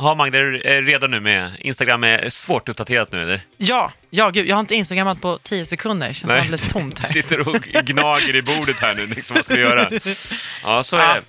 Jaha, Magda, är du redo nu med Instagram? är svårt uppdaterat nu, eller? Ja, ja gud, jag har inte instagrammat på 10 sekunder. Känns alldeles tomt här. Sitter och gnager i bordet här nu, liksom, vad ska vi göra? Ja, så är Ja. det.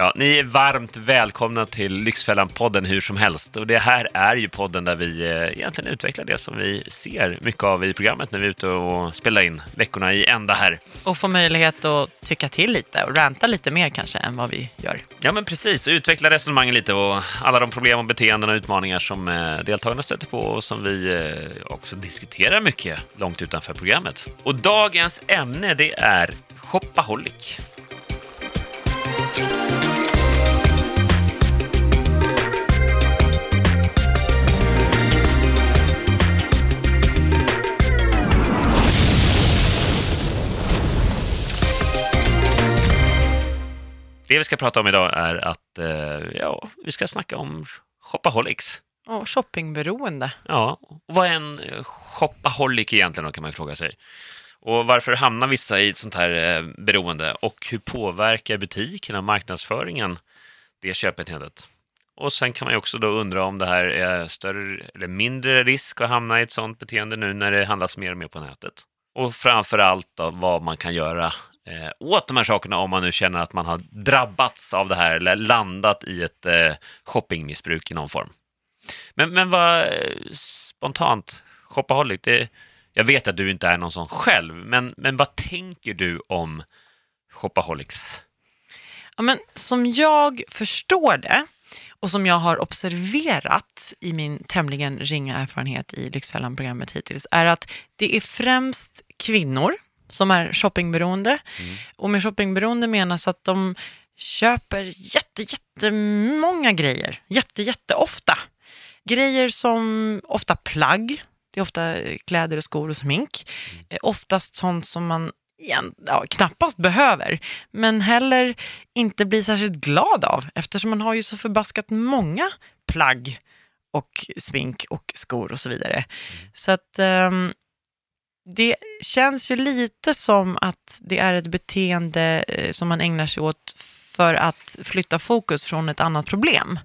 Ja, ni är varmt välkomna till Lyxfällan-podden hur som helst. Och det här är ju podden där vi eh, egentligen utvecklar det som vi ser mycket av i programmet när vi är ute och spelar in veckorna i ända här. Och få möjlighet att tycka till lite och ranta lite mer kanske än vad vi gör. Ja, men precis. Och utveckla resonemangen lite och alla de problem och beteenden och utmaningar som eh, deltagarna stöter på och som vi eh, också diskuterar mycket långt utanför programmet. Och dagens ämne, det är shopaholic. Det vi ska prata om idag är att eh, ja, vi ska snacka om shopaholics. Och shoppingberoende. Ja, och vad är en shopaholic egentligen då, kan man fråga sig. Och varför hamnar vissa i ett sånt här eh, beroende och hur påverkar butikerna, marknadsföringen, det köpbeteendet? Och sen kan man ju också då undra om det här är större eller mindre risk att hamna i ett sånt beteende nu när det handlas mer och mer på nätet. Och framför allt då vad man kan göra eh, åt de här sakerna om man nu känner att man har drabbats av det här eller landat i ett eh, shoppingmissbruk i någon form. Men, men vad eh, spontant, shopaholic, det, jag vet att du inte är någon sån själv, men, men vad tänker du om shopaholics? Ja, men som jag förstår det och som jag har observerat i min tämligen ringa erfarenhet i Lyxfällan-programmet hittills är att det är främst kvinnor som är shoppingberoende. Och med shoppingberoende menas att de köper jätte, jättemånga grejer, jätte, jätteofta. Grejer som ofta plagg, det är ofta kläder, och skor och smink. Eh, Oftast sånt som man igen, ja, knappast behöver, men heller inte blir särskilt glad av eftersom man har ju så förbaskat många plagg och smink och skor och så vidare. Så att ehm, det känns ju lite som att det är ett beteende eh, som man ägnar sig åt för att flytta fokus från ett annat problem.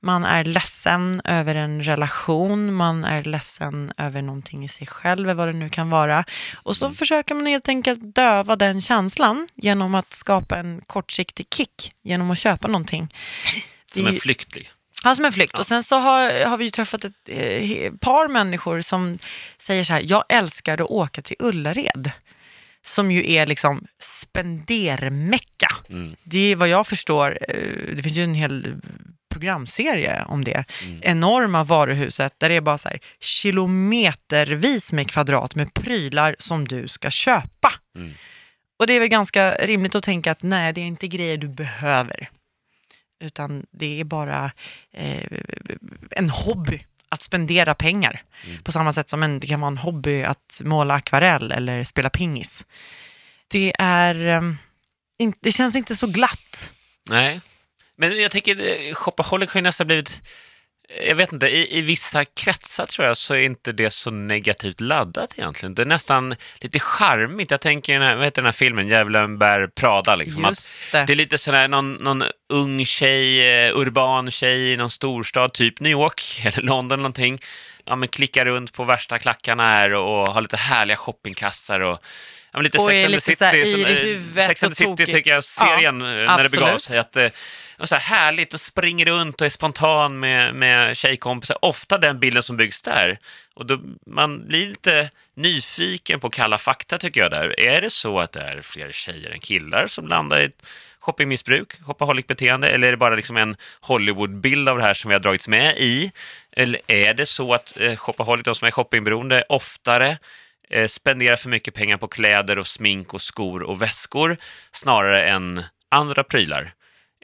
Man är ledsen över en relation, man är ledsen över någonting i sig själv, eller vad det nu kan vara. Och så försöker man helt enkelt döva den känslan genom att skapa en kortsiktig kick, genom att köpa någonting. Som en flyktlig. Ja, som en flykt. Och sen så har, har vi träffat ett eh, par människor som säger så här, jag älskar att åka till Ullared. Som ju är liksom spendermecka. Mm. Det är vad jag förstår, eh, det finns ju en hel programserie om det. Mm. Enorma varuhuset där det är bara så här kilometervis med kvadrat med prylar som du ska köpa. Mm. Och det är väl ganska rimligt att tänka att nej, det är inte grejer du behöver. Utan det är bara eh, en hobby att spendera pengar. Mm. På samma sätt som en, det kan vara en hobby att måla akvarell eller spela pingis. Det, är, eh, in, det känns inte så glatt. Nej, men jag tänker, eh, shopaholic har ju nästan blivit, jag vet inte, i, i vissa kretsar tror jag så är inte det så negativt laddat egentligen. Det är nästan lite charmigt. Jag tänker, den här, vad heter den här filmen, Djävulen bär Prada, liksom. att Just det. Det är lite sådär någon, någon ung tjej, eh, urban tjej i någon storstad, typ New York eller London någonting. Ja, men klickar runt på värsta klackarna här och har lite härliga shoppingkassar och ja, men lite Och Sex and the City. som, i eh, Sex and the City tycker jag, serien, eh, när det begav sig. Att, eh, och så här härligt och springer runt och är spontan med, med tjejkompisar. Ofta den bilden som byggs där. Och då, man blir lite nyfiken på kalla fakta tycker jag där. Är det så att det är fler tjejer än killar som landar i ett shoppingmissbruk, shopaholic-beteende, eller är det bara liksom en Hollywood-bild av det här som vi har dragits med i? Eller är det så att eh, shopaholic, de som är shoppingberoende, oftare eh, spenderar för mycket pengar på kläder och smink och skor och väskor snarare än andra prylar?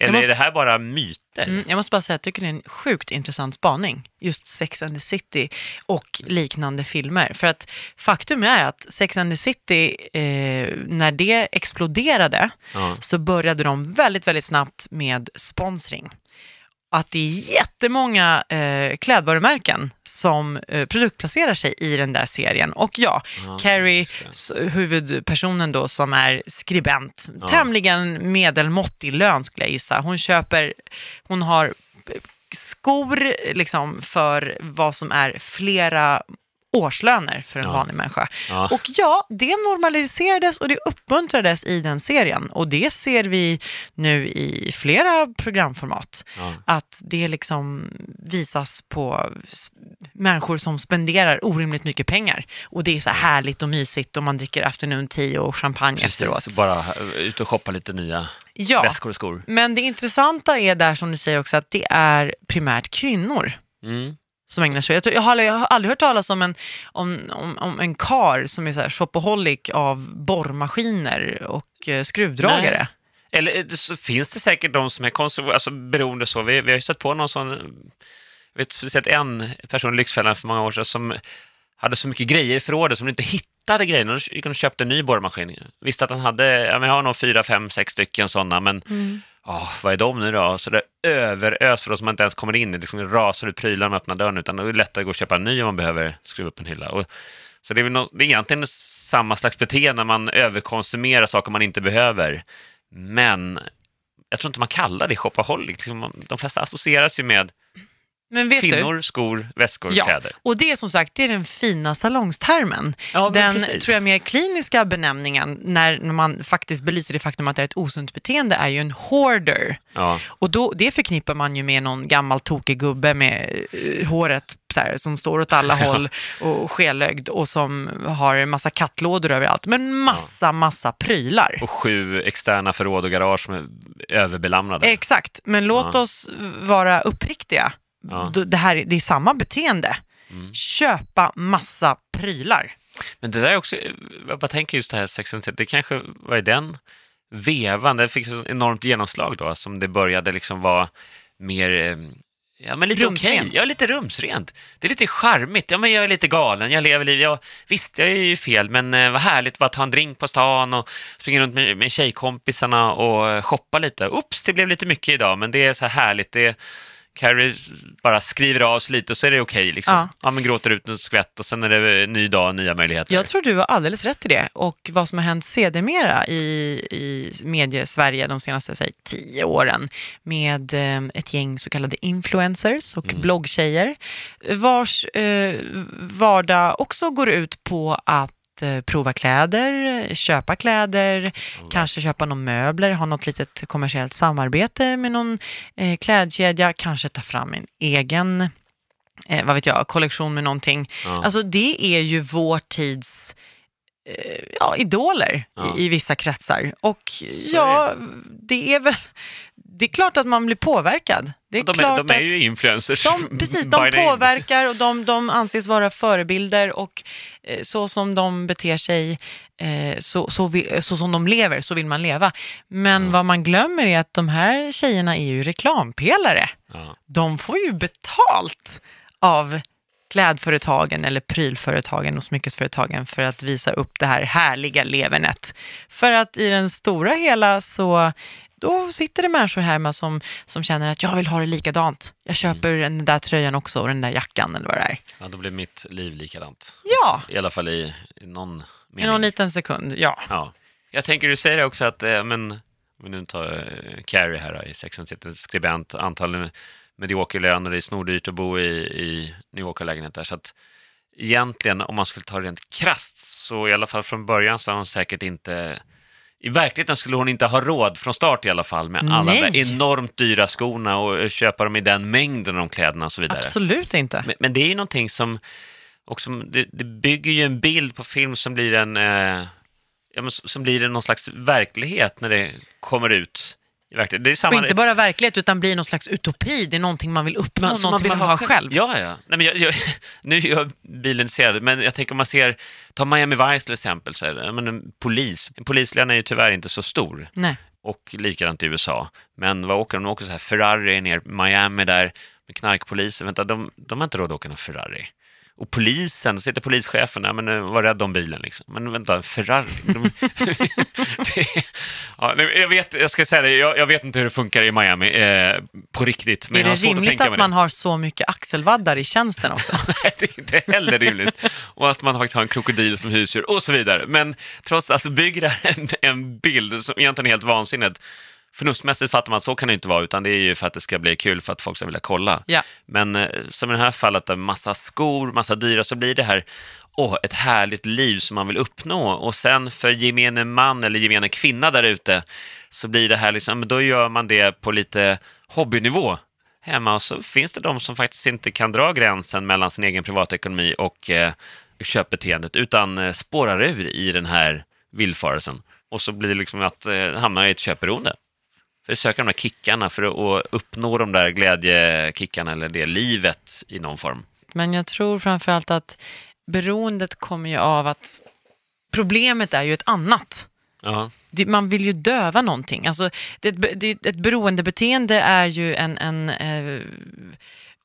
Eller måste- är det här bara myter? Mm, jag måste bara säga att jag tycker det är en sjukt intressant spaning, just Sex and the City och liknande filmer. För att faktum är att Sex and the City, eh, när det exploderade, Ja. så började de väldigt, väldigt snabbt med sponsring. Att det är jättemånga eh, klädvarumärken som eh, produktplacerar sig i den där serien. Och ja, Ja, Carrie, huvudpersonen då som är skribent, Ja. tämligen medelmåttig lön skulle jag gissa. Hon köper, hon har skor liksom, för vad som är flera årslöner för en Ja. vanlig människa. Ja. Och ja, det normaliserades och det uppmuntrades i den serien. Och det ser vi nu i flera programformat. Ja. Att det liksom visas på människor som spenderar orimligt mycket pengar. Och det är så här härligt och mysigt och man dricker afternoon tea och champagne efteråt. Precis, bara eh, ut och shoppa lite nya Ja, väskor och skor. men det intressanta är där som du säger också att det är primärt kvinnor Mm. Som ägnar sig. Jag, tror, jag, har, aldrig- jag har aldrig hört talas om en, om, om, om en kar som är så här shopaholic av borrmaskiner och eh, skruvdragare. Nej. Eller eh, så finns det säkert de som är alltså, beroende så. Vi, vi har ju sett på någon sån, vet speciellt en person i Lyxfällan för många år sedan som hade så mycket grejer i förrådet som de inte hittade grejerna. Då gick han och köpte en ny borrmaskin. Visste att han hade, jag har nog fyra, fem, sex stycken sådana, men Mm oh, vad är de nu då? Så det överöser för oss som man inte ens kommer in det Liksom, det rasar ut prylar när man öppnar dörren, utan det är lättare att gå och köpa en ny om man behöver skruva upp en hylla. Och, så det är, väl det är egentligen samma slags beteende, man överkonsumerar saker man inte behöver. Men jag tror inte man kallar det shopaholic. Liksom, de flesta associeras ju med Vet du? kvinnor, skor, väskor, Ja, kläder. och det är som sagt det är den fina salongstermen. Ja, den precis. tror jag mer kliniska benämningen när man faktiskt belyser det faktum att det är ett osunt beteende är ju en hoarder. Ja, Och då, det förknippar man ju med någon gammal tokig gubbe med eh, håret här, som står åt alla håll och skelögd och som har en massa kattlådor överallt. Men massa, massa prylar. och sju externa förråd och garage som är överbelamrade. Exakt, men låt Ja. oss vara uppriktiga. Ja. Det, här, är- det är samma beteende. Mm. Köpa massa prylar. Men det där är också, jag tänker just det här sexualitet, det kanske var i den vevan, det fick så enormt genomslag då, som det började liksom vara mer, eh, ja men lite Rumsrent. ja lite rumsrent. Det är lite charmigt, ja men jag är lite galen, jag lever livet, ja, visst jag är ju fel, men eh, vad härligt bara ta en drink på stan och springa runt med, med tjejkompisarna och shoppa lite. Oops, det blev lite mycket idag, men det är så här härligt, det Carrie bara skriver av sig lite så är det okej. liksom. Ja. ja, men gråter ut en skvätt och sen är det ny dag, nya möjligheter. Jag tror du har alldeles rätt i det. Och vad som har hänt sedermera i, i medie-Sverige de senaste säg, tio åren med eh, ett gäng så kallade influencers och Mm. bloggtjejer vars eh, vardag också går ut på att eh, prova kläder, köpa kläder, kanske köpa någon möbler, ha något litet kommersiellt samarbete med någon eh, klädkedja, kanske ta fram en egen eh, vad vet jag, kollektion med någonting. Ja. Alltså det är ju vår tids eh, ja, idoler Ja. i, i vissa kretsar. Och är ja, det är väl, det är klart att man blir påverkad. Det är de, är, klart de är ju influencers. de, precis, de påverkar och de, de anses vara förebilder och eh, så som de beter sig, eh, så, så, så som de lever, så vill man leva. Men vad man glömmer är att de här tjejerna är ju reklampelare. Ja. De får ju betalt av klädföretagen eller prylföretagen och smyckesföretagen för att visa upp det här härliga levernet. För att i den stora hela så då sitter det människor hemma som, som känner att jag vill ha det likadant. Jag köper den där tröjan också och den där jackan eller vad det är. ja, då blir mitt liv likadant. Ja, I alla fall i, i någon i mening. någon liten sekund. Ja. Ja. Jag tänker, du säger det också att, eh, men, vi nu tar eh, Carrie här då, i Sex and the City, skribent, antal mediokerlöner, det är snordyrt att bo i, i New York-lägenhet där, så att egentligen, om man skulle ta det rent krasst, så i alla fall från början så har hon säkert inte i verkligheten skulle hon inte ha råd från start i alla fall med alla de Nej. där enormt dyra skorna och köpa dem i den mängden av de kläderna och så vidare. Absolut inte. Men, men det är ju någonting som också, det, det bygger ju en bild på film som blir en, eh, ja, men, som blir en någon slags verklighet när det kommer ut. Det är Och samma, inte bara verklighet utan blir någon slags utopi. Det är någonting man vill uppnå, men som någonting man vill ha själv. Ja, ja. Nej, men jag, jag, nu är jag bilintresserad, men jag tänker om man ser, ta Miami Vice till exempel, så ja, men en polis, en polislön är ju tyvärr inte så stor. Nej. och likadant i USA. Men vad åker de? De åker så här Ferrari ner Miami där med knarkpolisen. Vänta, de, de har inte råd att åka någon Ferrari. Och polisen, då sitter polischefen, ja, men eh, var rädd om bilen liksom. Men vänta, Ferrari? De, ja, jag, vet, jag ska säga det, jag, jag vet inte hur det funkar i Miami eh, på riktigt. Men är det att rimligt att mig man det. har så mycket axelvaddar i tjänsten också? Nej, det är inte heller rimligt. Och att man faktiskt har en krokodil som husdjur och så vidare. Men trots allt så bygger det här en, en bild som egentligen är helt vansinnigt. Förnuftsmässigt fattar man att så kan det inte vara, utan det är ju för att det ska bli kul, för att folk ska vilja kolla. Ja. Men eh, som i det här fallet, där massa skor, massa dyra, så blir det här åh, ett härligt liv som man vill uppnå. Och sen för gemene man eller gemene kvinna där ute så blir det här liksom, då gör man det på lite hobbynivå hemma och så finns det de som faktiskt inte kan dra gränsen mellan sin egen privatekonomi och eh, köpbeteendet utan eh, spårar ur i den här villfarelsen. Och så blir det liksom att eh, hamna i ett köpberoende. Söka de där kickarna för att uppnå de där glädjekickarna eller det livet i någon form. Men jag tror framförallt att beroendet kommer ju av att problemet är ju ett annat. Ja, Man vill ju döva någonting. Alltså, det, det, ett beroendebeteende är ju en, en eh,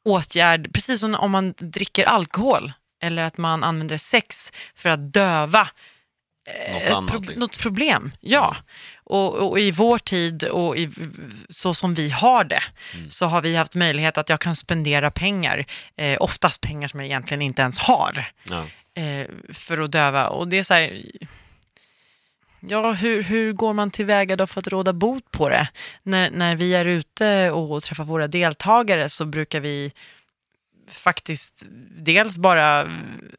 åtgärd, precis som om man dricker alkohol eller att man använder sex för att döva något annat. pro- liksom. något problem. Ja. Och, och i vår tid och i, så som vi har det Mm. så har vi haft möjlighet att jag kan spendera pengar, eh, oftast pengar som jag egentligen inte ens har, Ja. eh, för att döva. Och det är så här, ja, hur, hur går man tillväga då för att råda bot på det? När, när vi är ute och träffar våra deltagare så brukar vi faktiskt dels bara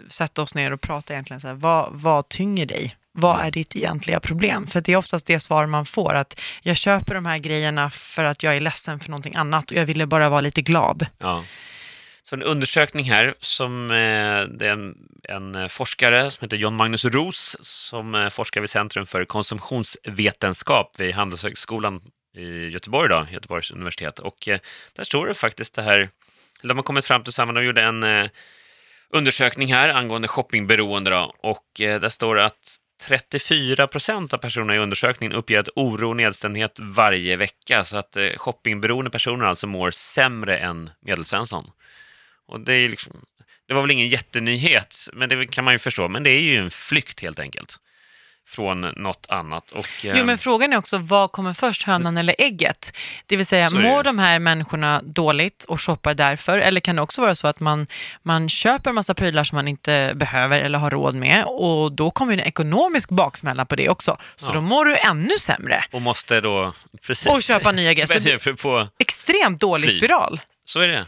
sätta oss ner och prata egentligen så här, vad, vad tynger dig? Vad är ditt egentliga problem? För det är oftast det svar man får, att jag köper de här grejerna för att jag är ledsen för någonting annat och jag ville bara vara lite glad. Ja. Så en undersökning här som eh, det är en, en eh, forskare som heter John Magnus Ros som eh, forskar vid Centrum för konsumtionsvetenskap vid Handelshögskolan i Göteborg, då, Göteborgs universitet. Och där står det faktiskt det här, de har kommit fram till samma, de gjorde en eh, undersökning här angående shoppingberoende då, och eh, där står det att 34 procent av personerna i undersökningen uppger att oro och nedstämdhet varje vecka, så att eh, shoppingberoende personer alltså mår sämre än medelsvensson. Och det är liksom, det var väl ingen jättenyhet, men det kan man ju förstå, men det är ju en flykt helt enkelt från något annat. Och, Jo, men frågan är också, vad kommer först, hönan eller ägget? Det vill säga, mår de här människorna dåligt och shoppar därför? Eller kan det också vara så att man, man köper en massa prylar som man inte behöver eller har råd med och då kommer en ekonomisk baksmälla på det också. Så Ja. då mår du ännu sämre. och måste då precis Och köpa nya grejer. Extremt dålig Fly. spiral. Så är det.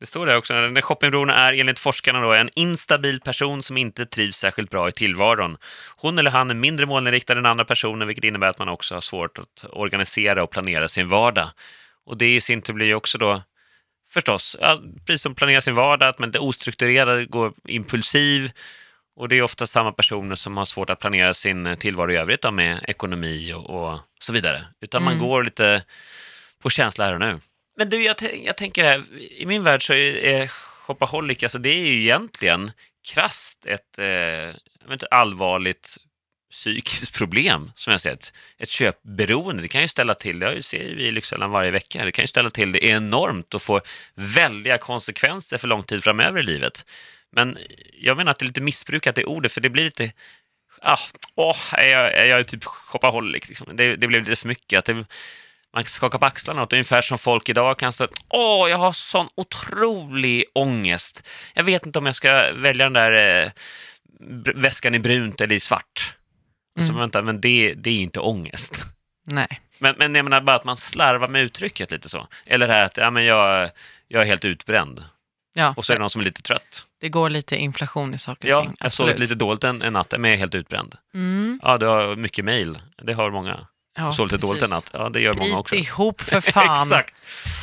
Det står där också. Den shoppingberoende är enligt forskarna då en instabil person som inte trivs särskilt bra i tillvaron. Hon eller han är mindre målinriktad än andra personer, vilket innebär att man också har svårt att organisera och planera sin vardag. Och det i sin tur blir ju också då förstås, ja, precis som planera sin vardag, att man inte är ostrukturerad, går impulsiv. Och det är ofta samma personer som har svårt att planera sin tillvaro i övrigt då, med ekonomi och, och så vidare. Utan man Mm. går lite på känsla här och nu. Men du, jag, jag tänker här, i min värld så är, är shopaholic, alltså det är ju egentligen krasst ett eh, inte, allvarligt psykiskt problem, som jag sett. Ett köpberoende, det kan ju ställa till, det ser ju vi i Lyxfällan varje vecka, det kan ju ställa till det enormt och få väldiga konsekvenser för lång tid framöver i livet. Men jag menar att det är lite missbrukat det ordet, för det blir lite ah, åh, är jag, är typ shopaholic? Liksom. Det, det blev lite för mycket. Att det, man skakar på axlarna åt, ungefär som folk idag kan säga åh, jag har sån otrolig ångest. Jag vet inte om jag ska välja den där eh, väskan i brunt eller i svart. Mm. vänta, men det, det är inte ångest. Nej. Men, men jag menar bara att man slarvar med uttrycket lite så. Eller det här att ja, men jag, jag är helt utbränd. Ja, Och så är det någon som är lite trött. det går lite inflation i saker och Ja, ting. jag sov lite dåligt en, en natt, men jag är helt utbränd. Mm. Ja, du har mycket mejl. Det har många. Ja, sov lite dåligt en natt. Ja, det gör många också. Bit ihop för fan. Exakt.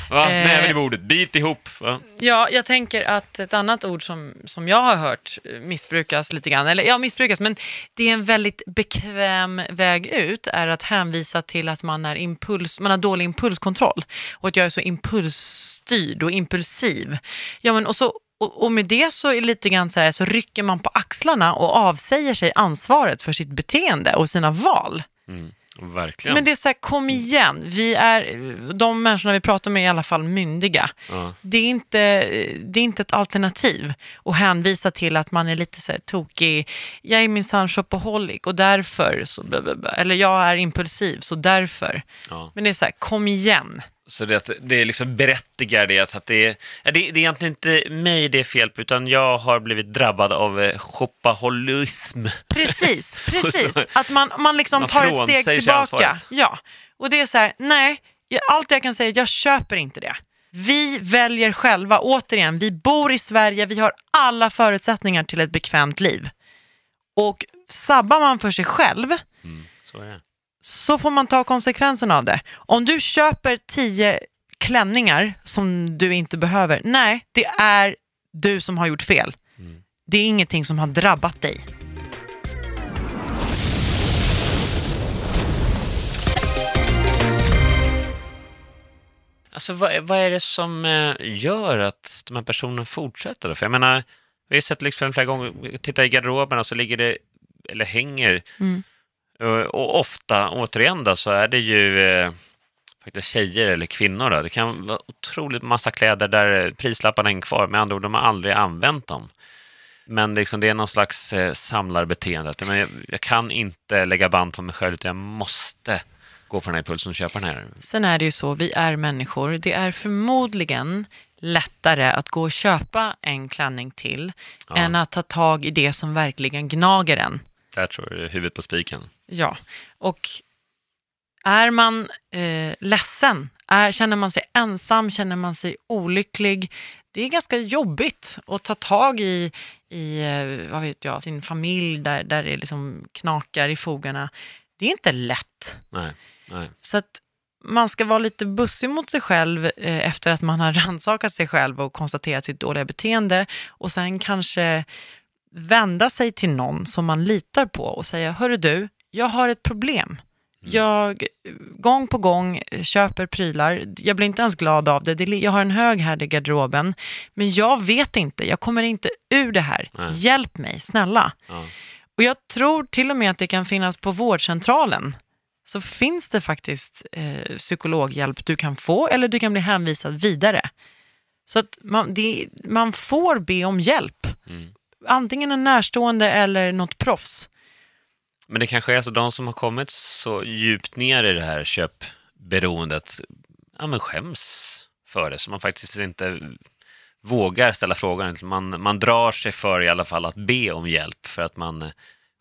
Va? Eh. Näven i bordet, bit ihop. Va? Ja, jag tänker att ett annat ord som, som jag har hört missbrukas lite grann, eller ja, missbrukas, men det är en väldigt bekväm väg ut, är att hänvisa till att man, är impuls, man har dålig impulskontroll och att jag är så impulsstyrd och impulsiv. Ja, men och så och, med det så är lite grann så här, så rycker man på axlarna och avsäger sig ansvaret för sitt beteende och sina val. Mm, verkligen. Men det är så här, kom igen, vi är, de människorna vi pratar med är i alla fall myndiga ja. det är, inte, det är inte ett alternativ att hänvisa till att man är lite så här tokig. Jag är minsann shopaholic och därför, så, eller jag är impulsiv så därför. Ja. Men det är så här, kom igen. Så det, det är liksom berättigar det. Så att det, är, det, det är egentligen inte mig det är fel på, utan jag har blivit drabbad av eh, shopaholism. Precis, precis. så- Att man, man liksom Man tar ett steg tillbaka. Ja. Och det är så här, nej, allt jag kan säga är jag köper inte det. Vi väljer själva, återigen, vi bor i Sverige, vi har alla förutsättningar till ett bekvämt liv. Och sabbar man för sig själv Mm, så är det. Så får man ta konsekvenserna av det. Om du köper tio klänningar som du inte behöver, nej, det är du som har gjort fel. Mm. Det är ingenting som har drabbat dig. Alltså vad, vad är det som eh, gör att de här personerna fortsätter? För jag menar, vi har sett liksom flera gånger, titta i garderoberna så ligger det, eller hänger, Mm. Eh, och ofta, återigen då, så är det ju eh, faktiskt tjejer eller kvinnor. Då. Det kan vara otroligt massa kläder där prislapparna hänger kvar, med andra ord, de har aldrig använt dem. Men liksom, det är någon slags eh, samlarbeteende. Men jag, jag kan inte lägga band på mig själv, utan jag måste gå på den här impulsen och köpa den här. Sen är det ju så, vi är människor. Det är förmodligen lättare att gå och köpa en klänning till Ja. än att ta tag i det som verkligen gnager en. Där tror jag huvudet på spiken. Ja, och är man eh, ledsen, är, känner man sig ensam, känner man sig olycklig, det är ganska jobbigt att ta tag i, i eh, vad vet jag, sin familj där, där det liksom knakar i fogarna. Det är inte lätt. Nej, nej. Så att man ska vara lite bussig mot sig själv eh, efter att man har rannsakat sig själv och konstaterat sitt dåliga beteende och sen kanske vända sig till någon som man litar på och säga, hörru du, jag har ett problem. Jag eh, gång på gång eh, köper prylar, jag blir inte ens glad av det, jag har en hög här i garderoben, men jag vet inte, jag kommer inte ur det här. Nej. Hjälp mig, snälla. Ja. Och jag tror till och med att det kan finnas på vårdcentralen. Så finns det faktiskt eh, psykologhjälp du kan få eller du kan bli hänvisad vidare. Så att man, det, man får be om hjälp. Mm. Antingen en närstående eller något proffs. Men det kanske är så de som har kommit så djupt ner i det här köpberoendet ja, men skäms för det, så man faktiskt inte vågar ställa frågan. Man, man drar sig för i alla fall att be om hjälp för att man eh,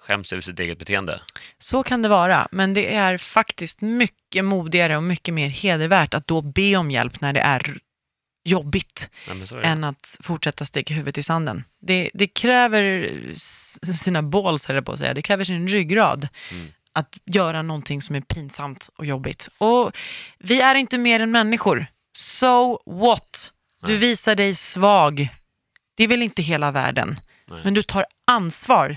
skäms över sitt eget beteende. Så kan det vara, men det är faktiskt mycket modigare och mycket mer hedervärt att då be om hjälp när det är jobbigt Ja, än att fortsätta sticka huvudet i sanden. Det, det kräver sina balls, höll jag på att säga. Det kräver sin ryggrad Mm. att göra någonting som är pinsamt och jobbigt. Och vi är inte mer än människor. So what? Du Nej. visar dig svag. Det är väl inte hela världen. Nej. Men du tar ansvar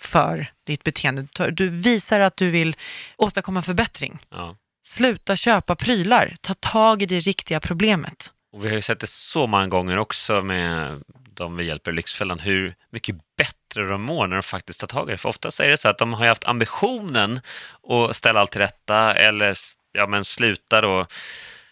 för ditt beteende. Du, tar, du visar att du vill åstadkomma förbättring. Ja. Sluta köpa prylar. Ta tag i det riktiga problemet. Och vi har ju sett det så många gånger också med de vi hjälper i Lyxfällan, hur mycket bättre de mår när de faktiskt tar tag i det. För ofta är det så att de har ju haft ambitionen att ställa allt till rätta eller ja, men sluta då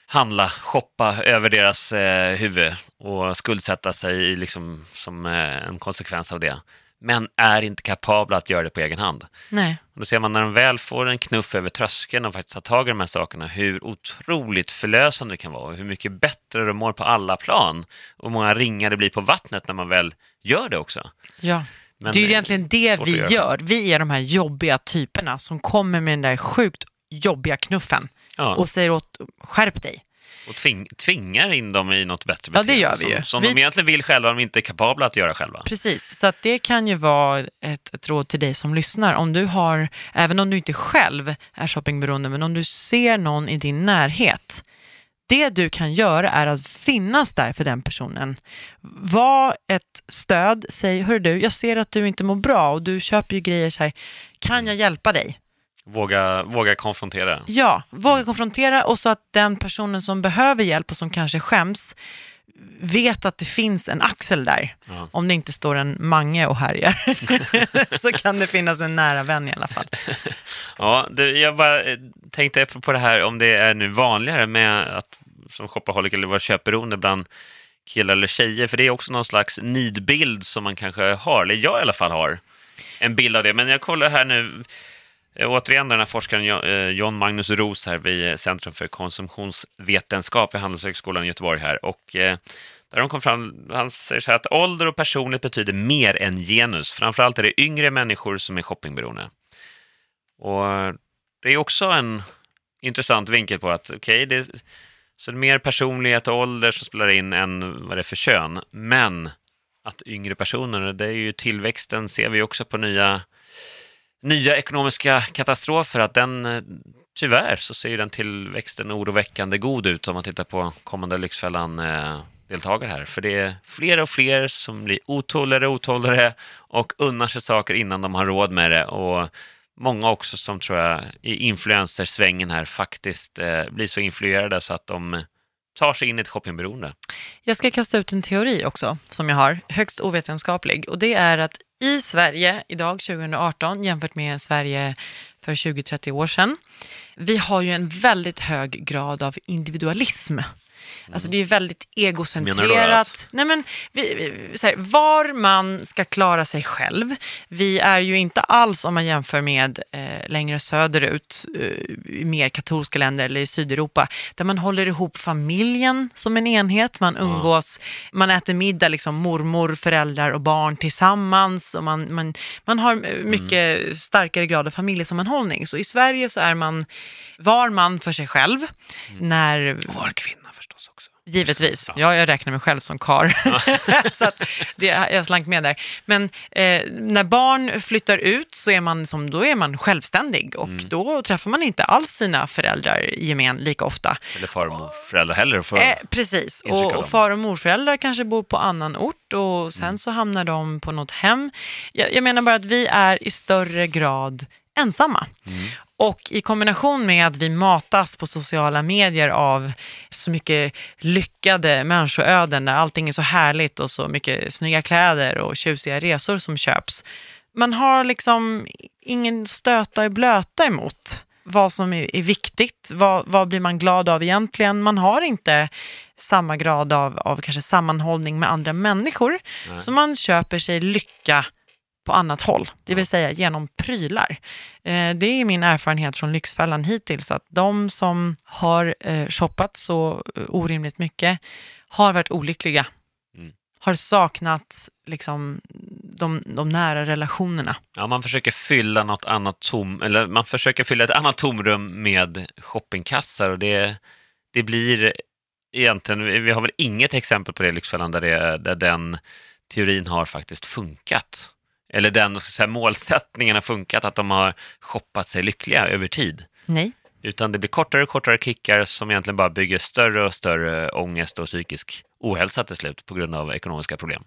handla, shoppa över deras eh, huvud och skuldsätta sig liksom, som eh, en konsekvens av det. Men är inte kapabla att göra det på egen hand. Nej. Och då ser man när de väl får en knuff över tröskeln och faktiskt tar tag i de här sakerna, hur otroligt förlösande det kan vara och hur mycket bättre de mår på alla plan och hur många ringar det blir på vattnet när man väl gör det också. Ja. Men det är ju egentligen det vi gör. Vi är de här jobbiga typerna som kommer med den där sjukt jobbiga knuffen Ja, och säger åt skärp dig. Och tving, tvingar in dem i något bättre Ja, det beteende gör vi som, ju. som Vi- de egentligen vill själva, men inte är kapabla att göra själva. Precis, så det kan ju vara ett, ett råd till dig som lyssnar. Om du har, även om du inte själv är shoppingberoende, men om du ser någon i din närhet, det du kan göra är att finnas där för den personen. Var ett stöd, säg, hör du, jag ser att du inte mår bra och du köper ju grejer så här, kan jag hjälpa dig? Våga, våga konfrontera. Ja, våga konfrontera och så att den personen som behöver hjälp och som kanske skäms vet att det finns en axel där. Ja. Om det inte står en Mange och härjar så kan det finnas en nära vän i alla fall. Ja, det, jag bara eh, tänkte på det här om det är nu vanligare med att som shopaholic eller vara köpberoende bland killar eller tjejer, för det är också någon slags nidbild som man kanske har, eller jag i alla fall har, en bild av det. Men jag kollar här nu, Eh, återigen den här forskaren eh, John Magnus Roos här vid eh, Centrum för konsumtionsvetenskap vid Handelshögskolan i Göteborg här, och där de kom fram, han säger så här att ålder och personlighet betyder mer än genus. Framförallt är det yngre människor som är shoppingberoende. Och det är också en intressant vinkel på att okej, det så det är mer personlighet och ålder som spelar in än vad det är för kön. Men att yngre personer, det är ju tillväxten ser vi också på nya, nya ekonomiska katastrofer, att den eh, tyvärr så ser ju den tillväxten oroväckande god ut om man tittar på kommande Lyxfällan-deltagare eh, här. För det är fler och fler som blir otåligare och otåligare och unnar sig saker innan de har råd med det. Och många också som tror jag i influencersvängen här faktiskt eh, blir så influerade så att de tar sig in i ett shoppingberoende. Jag ska kasta ut en teori också som jag har, högst ovetenskaplig. Och det är att i Sverige idag 2018 jämfört med Sverige för 20-30 år sedan. Vi har ju en väldigt hög grad av individualism. Alltså det är väldigt egocentrerat. Nej, men vi, vi, här, var man ska klara sig själv. Vi är ju inte alls, om man jämför med eh, längre söderut, eh, mer katolska länder eller i Sydeuropa, där man håller ihop familjen som en enhet. Man umgås, mm. man äter middag, liksom, mormor, föräldrar och barn tillsammans. Och man, man, man har mycket mm. starkare grad av familjesammanhållning. Så i Sverige så är man var man för sig själv. Mm. När... Var kvinna Givetvis. Ja. ja. jag räknar mig själv som kar. så att det, jag slank med där. Men eh, när barn flyttar ut så är man, som, då är man självständig och mm. då träffar man inte alls sina föräldrar i gemen lika ofta. Eller far och morföräldrar heller. För eh, precis, och, och, far och morföräldrar kanske bor på annan ort och sen mm. så hamnar de på något hem. Jag, jag menar bara att vi är i större grad ensamma. Mm. Och i kombination med att vi matas på sociala medier av så mycket lyckade människoöden där allting är så härligt och så mycket snygga kläder och tjusiga resor som köps. Man har liksom ingen stöta i blöta emot vad som är, viktigt, vad, vad blir man glad av egentligen? Man har inte samma grad av, av kanske sammanhållning med andra människor, Nej. så man köper sig lycka på annat håll, det vill säga genom prylar. Eh, det är min erfarenhet från Lyxfällan hittills, att de som har eh, shoppat så eh, orimligt mycket har varit olyckliga. Mm. Har saknat liksom, de, de, nära relationerna. Ja, man försöker fylla något annat tom, eller man försöker fylla ett annat tomrum med shoppingkassar och det, det blir egentligen, vi har väl inget exempel på det i Lyxfällan där, det, där den teorin har faktiskt funkat eller den säga, målsättningen har funkat, att de har shoppat sig lyckliga över tid. Nej. Utan det blir kortare och kortare kickar som egentligen bara bygger större och större ångest och psykisk ohälsa till slut på grund av ekonomiska problem.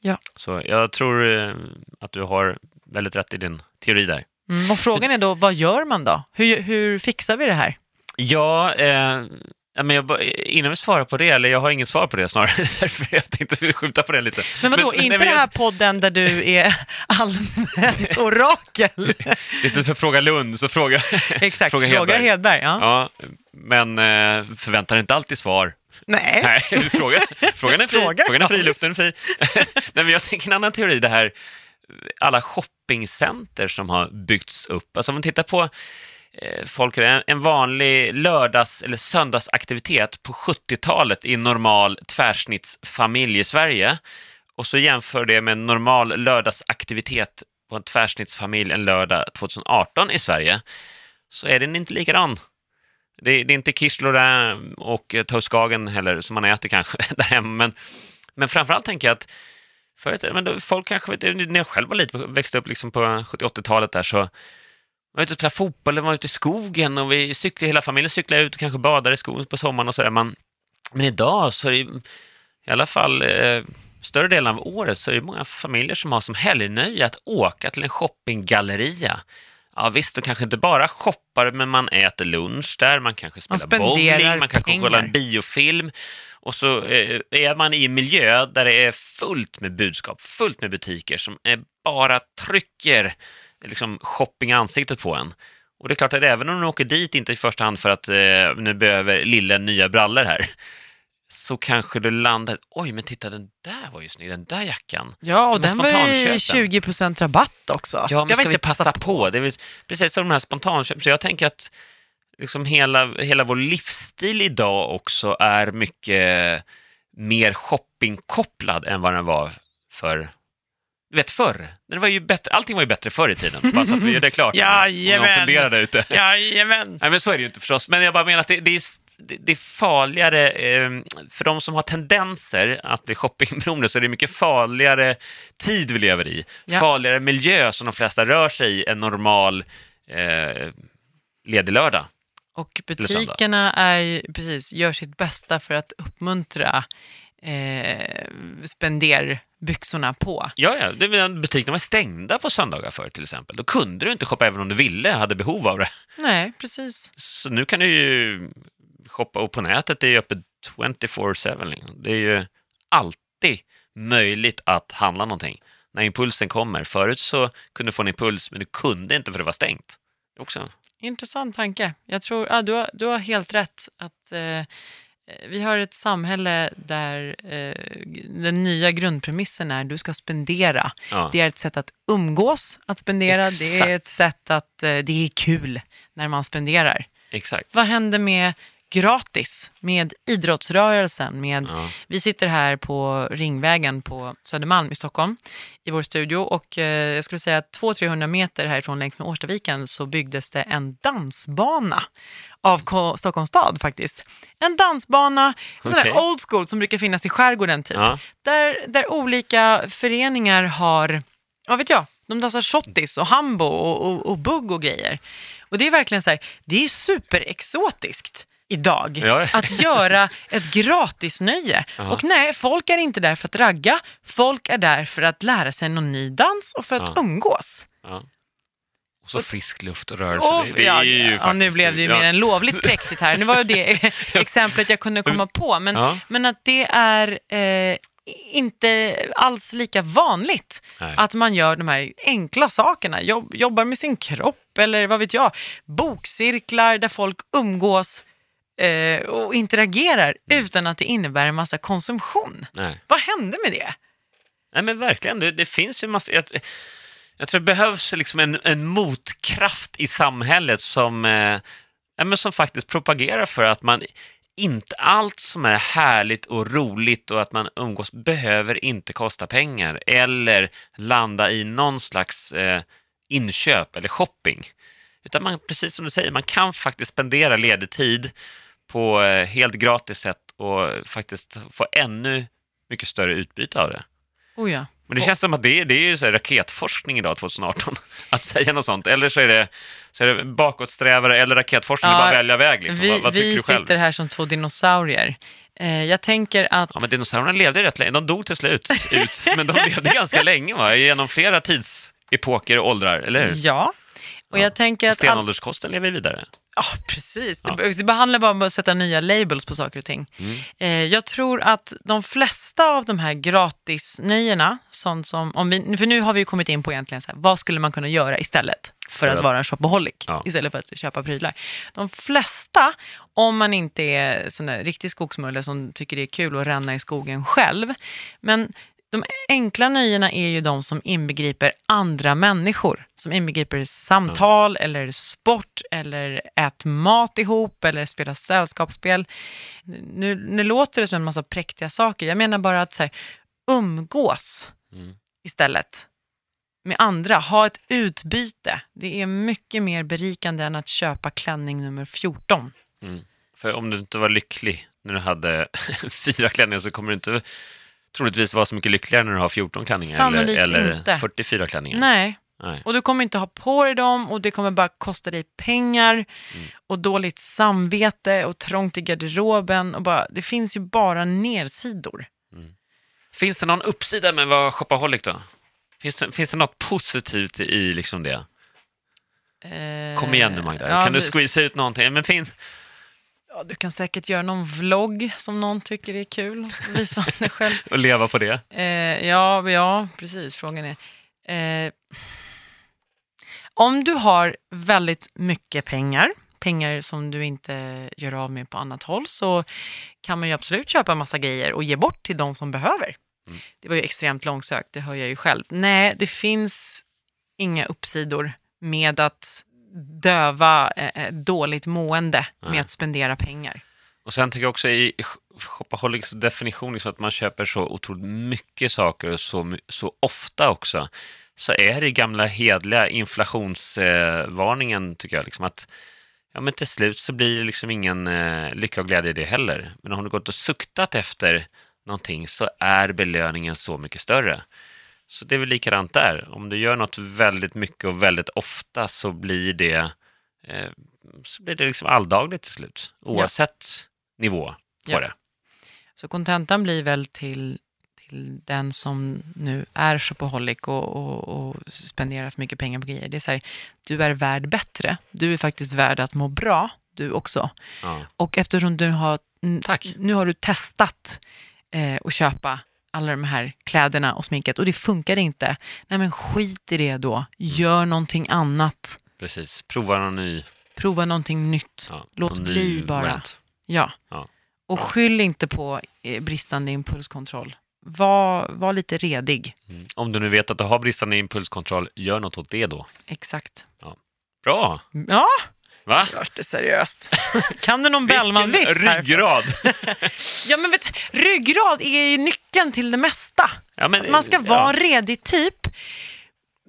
Ja. Så jag tror eh, att du har väldigt rätt i din teori där. Mm, och frågan är då, vad gör man då? Hur, hur fixar vi det här? Ja, eh, Ja, men jag, innan vi svarar på det, eller jag har inget svar på det snarare, därför jag tänkte skjuta på det lite. Men vadå, men, inte nej, den här podden där du är allmänt orakel? Istället för fråga Lund, så fråga, Exakt, fråga Hedberg. Fråga Hedberg ja. ja. men eh, förväntar inte alltid svar. Nej. nej fråga, frågan är fri, fråga, frågan är fri, luften är fri. nej, men jag tänker en annan teori, det här alla shoppingcenter som har byggts upp. Alltså om man tittar på Eh, folk, en vanlig lördags eller söndagsaktivitet på 70-talet i normal tvärsnittsfamilj i Sverige och så jämför det med en normal lördagsaktivitet på en tvärsnittsfamilj en lördag 2018 i Sverige, så är den inte likadan. Det, det är inte quiche mm, och eh, Toskagen heller som man äter kanske där hemma, men, men framförallt tänker jag att förut, men då, folk kanske, när jag själv var lite, växte upp liksom på 70-80-talet där, så var ute och spelade fotboll, eller var ute i skogen och vi cyklade, hela familjen cyklade ut och kanske badade i skogen på sommaren och sådär. Man, men idag så är det i alla fall eh, större delen av året så är det många familjer som har som helgnöje att åka till en shoppinggalleria. Ja visst, de kanske inte bara shoppar, men man äter lunch där, man kanske spelar man bowling, man kanske kollar en biofilm. Och så eh, är man i en miljö där det är fullt med budskap, fullt med butiker som är bara trycker liksom shopping i ansiktet på en. Och det är klart att även om du åker dit, inte i första hand för att eh, nu behöver lille nya brallor här, så kanske du landar, oj men titta den där var ju snygg, den där jackan. Ja, och den var ju 20% rabatt också. Ja, ska, men ska vi, inte passa, passa på? på? Det är precis som de här spontanköpen, så jag tänker att liksom hela, hela vår livsstil idag också är mycket mer shoppingkopplad än vad den var för du vet förr, det var ju bättre, allting var ju bättre förr i tiden. Bara så att vi gör det klart. Om Jajamän. någon funderar där ute. Jajamän. Nej, men så är det ju inte förstås. Men jag bara menar att det, det är det är farligare, eh, för de som har tendenser att bli shoppingberoende så är det mycket farligare tid vi lever i. Ja. Farligare miljö som de flesta rör sig i en normal eh, ledig lördag. Och butikerna är, precis, gör sitt bästa för att uppmuntra eh, spenderbyxorna på. Ja, ja, det, butikerna var stängda på söndagar förr till exempel. Då kunde du inte shoppa även om du ville, hade behov av det. Nej, precis. Så nu kan du ju shoppa och på nätet, det är ju öppet 24-7. liksom. Det är ju alltid möjligt att handla någonting när impulsen kommer. Förut så kunde du få en impuls, men du kunde inte för det var stängt. Också. Intressant tanke. Jag tror, ja, du, har, du har helt rätt. att eh, Vi har ett samhälle där eh, den nya grundpremissen är du ska spendera. Ja. Det är ett sätt att umgås, att spendera. Det Exakt. är ett sätt att eh, det är kul när man spenderar. Exakt. Vad händer med gratis, med idrottsrörelsen? Med, Ja. Vi sitter här på Ringvägen på Södermalm i Stockholm i vår studio och eh, jag skulle säga att 200-300 meter härifrån längs med Årstaviken så byggdes det en dansbana av Ko- Stockholms stad faktiskt. En dansbana, en sån där old school som brukar finnas i skärgården typ. Ja. Där, där olika föreningar har, vad vet jag, de dansar shottis och hambo och, och, och bugg och grejer. Och det är verkligen så här, det är superexotiskt idag Ja. att göra ett gratisnöje. Ja. Och nej, folk är inte där för att ragga, folk är där för att lära sig någon ny dans och för att Ja. umgås. Och så frisk luft och rörelse. Och, det, det ja, är ju ja, nu blev det ju ja. mer än lovligt präktigt här. Nu var det exemplet jag kunde komma på. Men, men att det är eh, inte alls lika vanligt Nej. att man gör de här enkla sakerna. Jobb, jobbar med sin kropp eller vad vet jag. Bokcirklar där folk umgås eh, och interagerar Mm. utan att det innebär en massa konsumtion. Nej. Vad hände med det? Nej, men verkligen. Det, det finns ju massor... Jag, jag tror det behövs liksom en, en motkraft i samhället som, eh, ja, men som faktiskt propagerar för att man inte allt som är härligt och roligt och att man umgås behöver inte kosta pengar eller landa i någon slags eh, inköp eller shopping. Utan man, precis som du säger, man kan faktiskt spendera ledig tid på eh, helt gratis sätt och faktiskt få ännu mycket större utbyte av det. Oh ja. Men det känns som att det det är ju så raketforskning idag, 2018, att säga något sånt. Eller så är det, så är det bakåtsträvare eller raketforskning, Ja, bara välja väg. Liksom. vi vad, vad tycker vi du själv? sitter här som två dinosaurier. Eh, jag tänker att... Ja, men dinosaurierna levde rätt länge. De dog till slut, ut, men de levde ganska länge, va? genom flera tidsepoker och åldrar, eller hur? Ja, och Ja. jag tänker att... All... Stenålderskosten lever vidare. Ja, precis. Ja. Det, det handlar bara om att sätta nya labels på saker och ting. Mm. Eh, jag tror att de flesta av de här gratisnöjena, sånt som, om vi, för nu har vi ju kommit in på egentligen så här, vad skulle man kunna göra istället för, att- vara en shopaholic, Ja. istället för att köpa prylar. De flesta, om man inte är sån där riktig skogsmulle som tycker det är kul att ränna i skogen själv, men de enkla nöjena är ju de som inbegriper andra människor. Som inbegriper samtal eller sport eller ät mat ihop eller spela sällskapsspel. Nu, nu låter det som en massa präktiga saker. Jag menar bara att så här, umgås Mm. istället med andra. Ha ett utbyte. Det är mycket mer berikande än att köpa klänning nummer 14. Mm. För om du inte var lycklig när du hade fyra klänningar så kommer du inte troligtvis vara så mycket lyckligare när du har 14 klänningar Sannolikt eller, eller inte. 44 klänningar. Nej, Nej. Och du kommer inte ha på dig dem och det kommer bara kosta dig pengar Mm. och dåligt samvete och trångt i garderoben. Och bara, det finns ju bara nersidor. Finns det någon uppsida med att vara shopaholic då? Finns det, finns det något positivt i liksom det? Eh, Kom igen nu Magda, ja, kan du squeeza ut någonting? Men finns... Ja, du kan säkert göra någon vlogg som någon tycker är kul. Visa dig själv. Och leva på det? Eh, ja, ja, precis. Frågan är... Eh, om du har väldigt mycket pengar, pengar som du inte gör av med på annat håll, så kan man ju absolut köpa en massa grejer och ge bort till de som behöver. Mm. Det var ju extremt långsökt, det hör jag ju själv. Nej, det finns inga uppsidor med att döva eh, eh, dåligt mående Nej. med att spendera pengar. Och sen tycker jag också i Shopaholics definition, liksom att man köper så otroligt mycket saker och så, så ofta också, så är det gamla hedliga inflationsvarningen, tycker jag. Liksom att ja, men till slut så blir det liksom ingen eh, lycka och glädje i det heller. Men har du gått och suktat efter någonting så är belöningen så mycket större. Så det är väl likadant där. Om du gör något väldigt mycket och väldigt ofta så blir det, eh, så blir det liksom alldagligt till slut, oavsett nivå på Ja. det. Så kontentan blir väl till, till den som nu är shopaholic och, och, och spenderar för mycket pengar på grejer. Det är så här, du är värd bättre. Du är faktiskt värd att må bra, du också. Ja. Och eftersom du har, Tack. nu har du testat eh, att köpa alla de här kläderna och sminket och det funkar inte. Nej men skit i det då. Gör någonting annat. Precis, prova någon ny. Prova någonting nytt. Ja, Låt bli bara. variant. Ja. Ja. Och skyll inte på eh, bristande impulskontroll. Var, var lite redig. Mm. Om du nu vet att du har bristande impulskontroll, gör något åt det då. Exakt. Bra! Ja, Va? vart det seriöst. Kan du någon Bellman-vits ryggrad! Ja, men vet, ryggrad är ju nyckeln till det mesta. Ja, men, Man ska vara ja. en redig typ.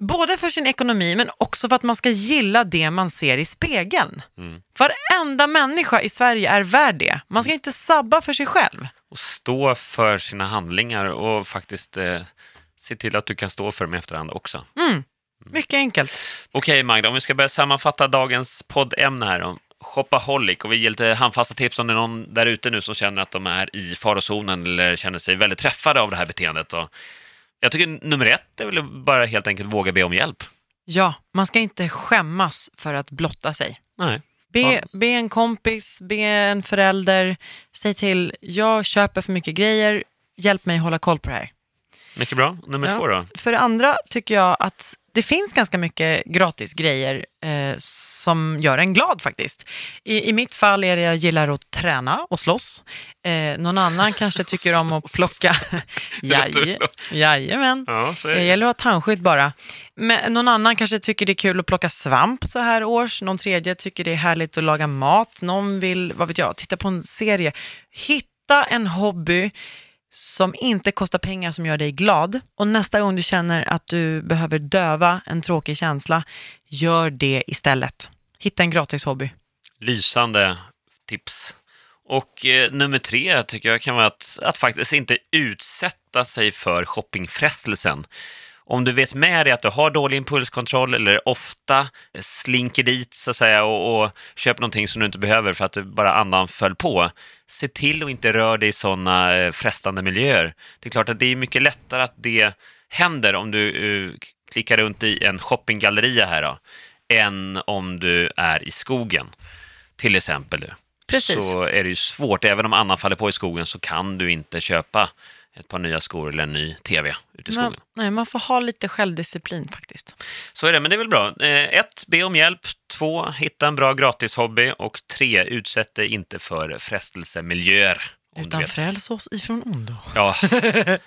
Både för sin ekonomi, men också för att man ska gilla det man ser i spegeln. Mm. Varenda människa i Sverige är värd det. Man ska inte sabba för sig själv. Och stå för sina handlingar och faktiskt eh, se till att du kan stå för dem i efterhand också. Mm. Mycket enkelt. Okej Magda, om vi ska börja sammanfatta dagens poddämne här om Shopaholic och vi ger lite handfasta tips om det är någon där ute nu som känner att de är i farozonen eller känner sig väldigt träffade av det här beteendet. Och jag tycker nummer ett är väl bara helt enkelt våga be om hjälp. Ja, man ska inte skämmas för att blotta sig. Nej. Be, be en kompis, be en förälder, säg till, jag köper för mycket grejer, hjälp mig hålla koll på det här. Mycket bra. Nummer Ja. två då? För det andra tycker jag att det finns ganska mycket gratis grejer eh, som gör en glad faktiskt. I, I mitt fall är det jag gillar att träna och slåss. Eh, någon annan kanske tycker om att plocka... Jajamän. Ja, det. gäller att ha tandskydd bara. Men någon annan kanske tycker det är kul att plocka svamp så här års. Någon tredje tycker det är härligt att laga mat. Någon vill, vad vet jag, titta på en serie. Hitta en hobby som inte kostar pengar som gör dig glad. Och nästa gång du känner att du behöver döva en tråkig känsla, gör det istället. Hitta en gratis hobby. Lysande tips. Och eh, nummer tre tycker jag kan vara att, att faktiskt inte utsätta sig för shoppingfrestelsen. Om du vet med dig att du har dålig impulskontroll eller ofta slinker dit så att säga och, och köper någonting som du inte behöver för att du bara andan föll på. Se till att inte röra dig i sådana eh, frestande miljöer. Det är klart att det är mycket lättare att det händer om du eh, klickar runt i en shoppinggalleria här då, än om du är i skogen till exempel. Precis. Så är det ju svårt, även om Anna faller på i skogen så kan du inte köpa ett par nya skor eller en ny TV ute i skogen. Man, nej, man får ha lite självdisciplin faktiskt. Så är det, men det är väl bra. Eh, ett, be om hjälp. Två, hitta en bra gratishobby. Och tre, utsätt dig inte för frestelsemiljöer. Utan fräls oss ifrån ondo. Ja.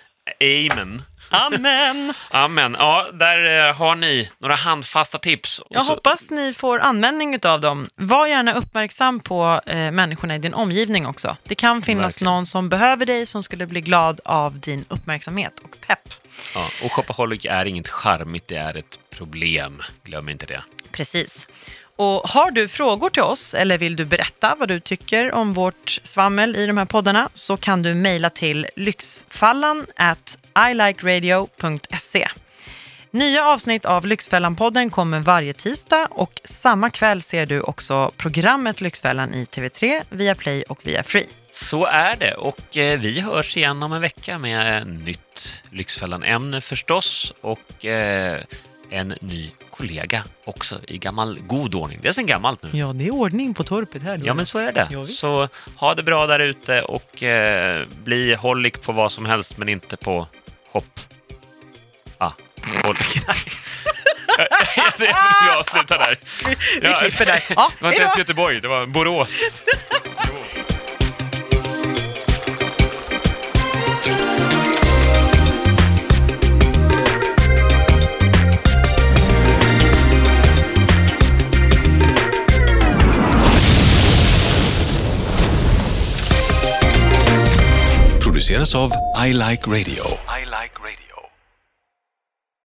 Amen. Amen! Amen. Ja, där eh, har ni några handfasta tips. Jag så- hoppas ni får användning av dem. Var gärna uppmärksam på eh, människorna i din omgivning också. Det kan finnas Verkligen. någon som behöver dig som skulle bli glad av din uppmärksamhet och pepp. Ja, och shopaholic är inget charmigt, det är ett problem. Glöm inte det. Precis. Och har du frågor till oss eller vill du berätta vad du tycker om vårt svammel i de här poddarna så kan du mejla till lyxfallan at ilikeradio.se. Nya avsnitt av Lyxfällan-podden kommer varje tisdag och samma kväll ser du också programmet Lyxfällan i TV3, via Play och via Free. Så är det och eh, vi hörs igen om en vecka med eh, nytt Lyxfällan-ämne förstås och eh, en ny kollega också i gammal god ordning. Det är sen gammalt nu. Ja, det är ordning på torpet här nu. Ja, men så är det. Ja, så ha det bra där ute och eh, bli holic på vad som helst, men inte på shop. Ah, holic. jag tror vi avslutar där. Vi klipper där. Ja, Det var inte ens Göteborg, det var Borås. Of av I Like Radio.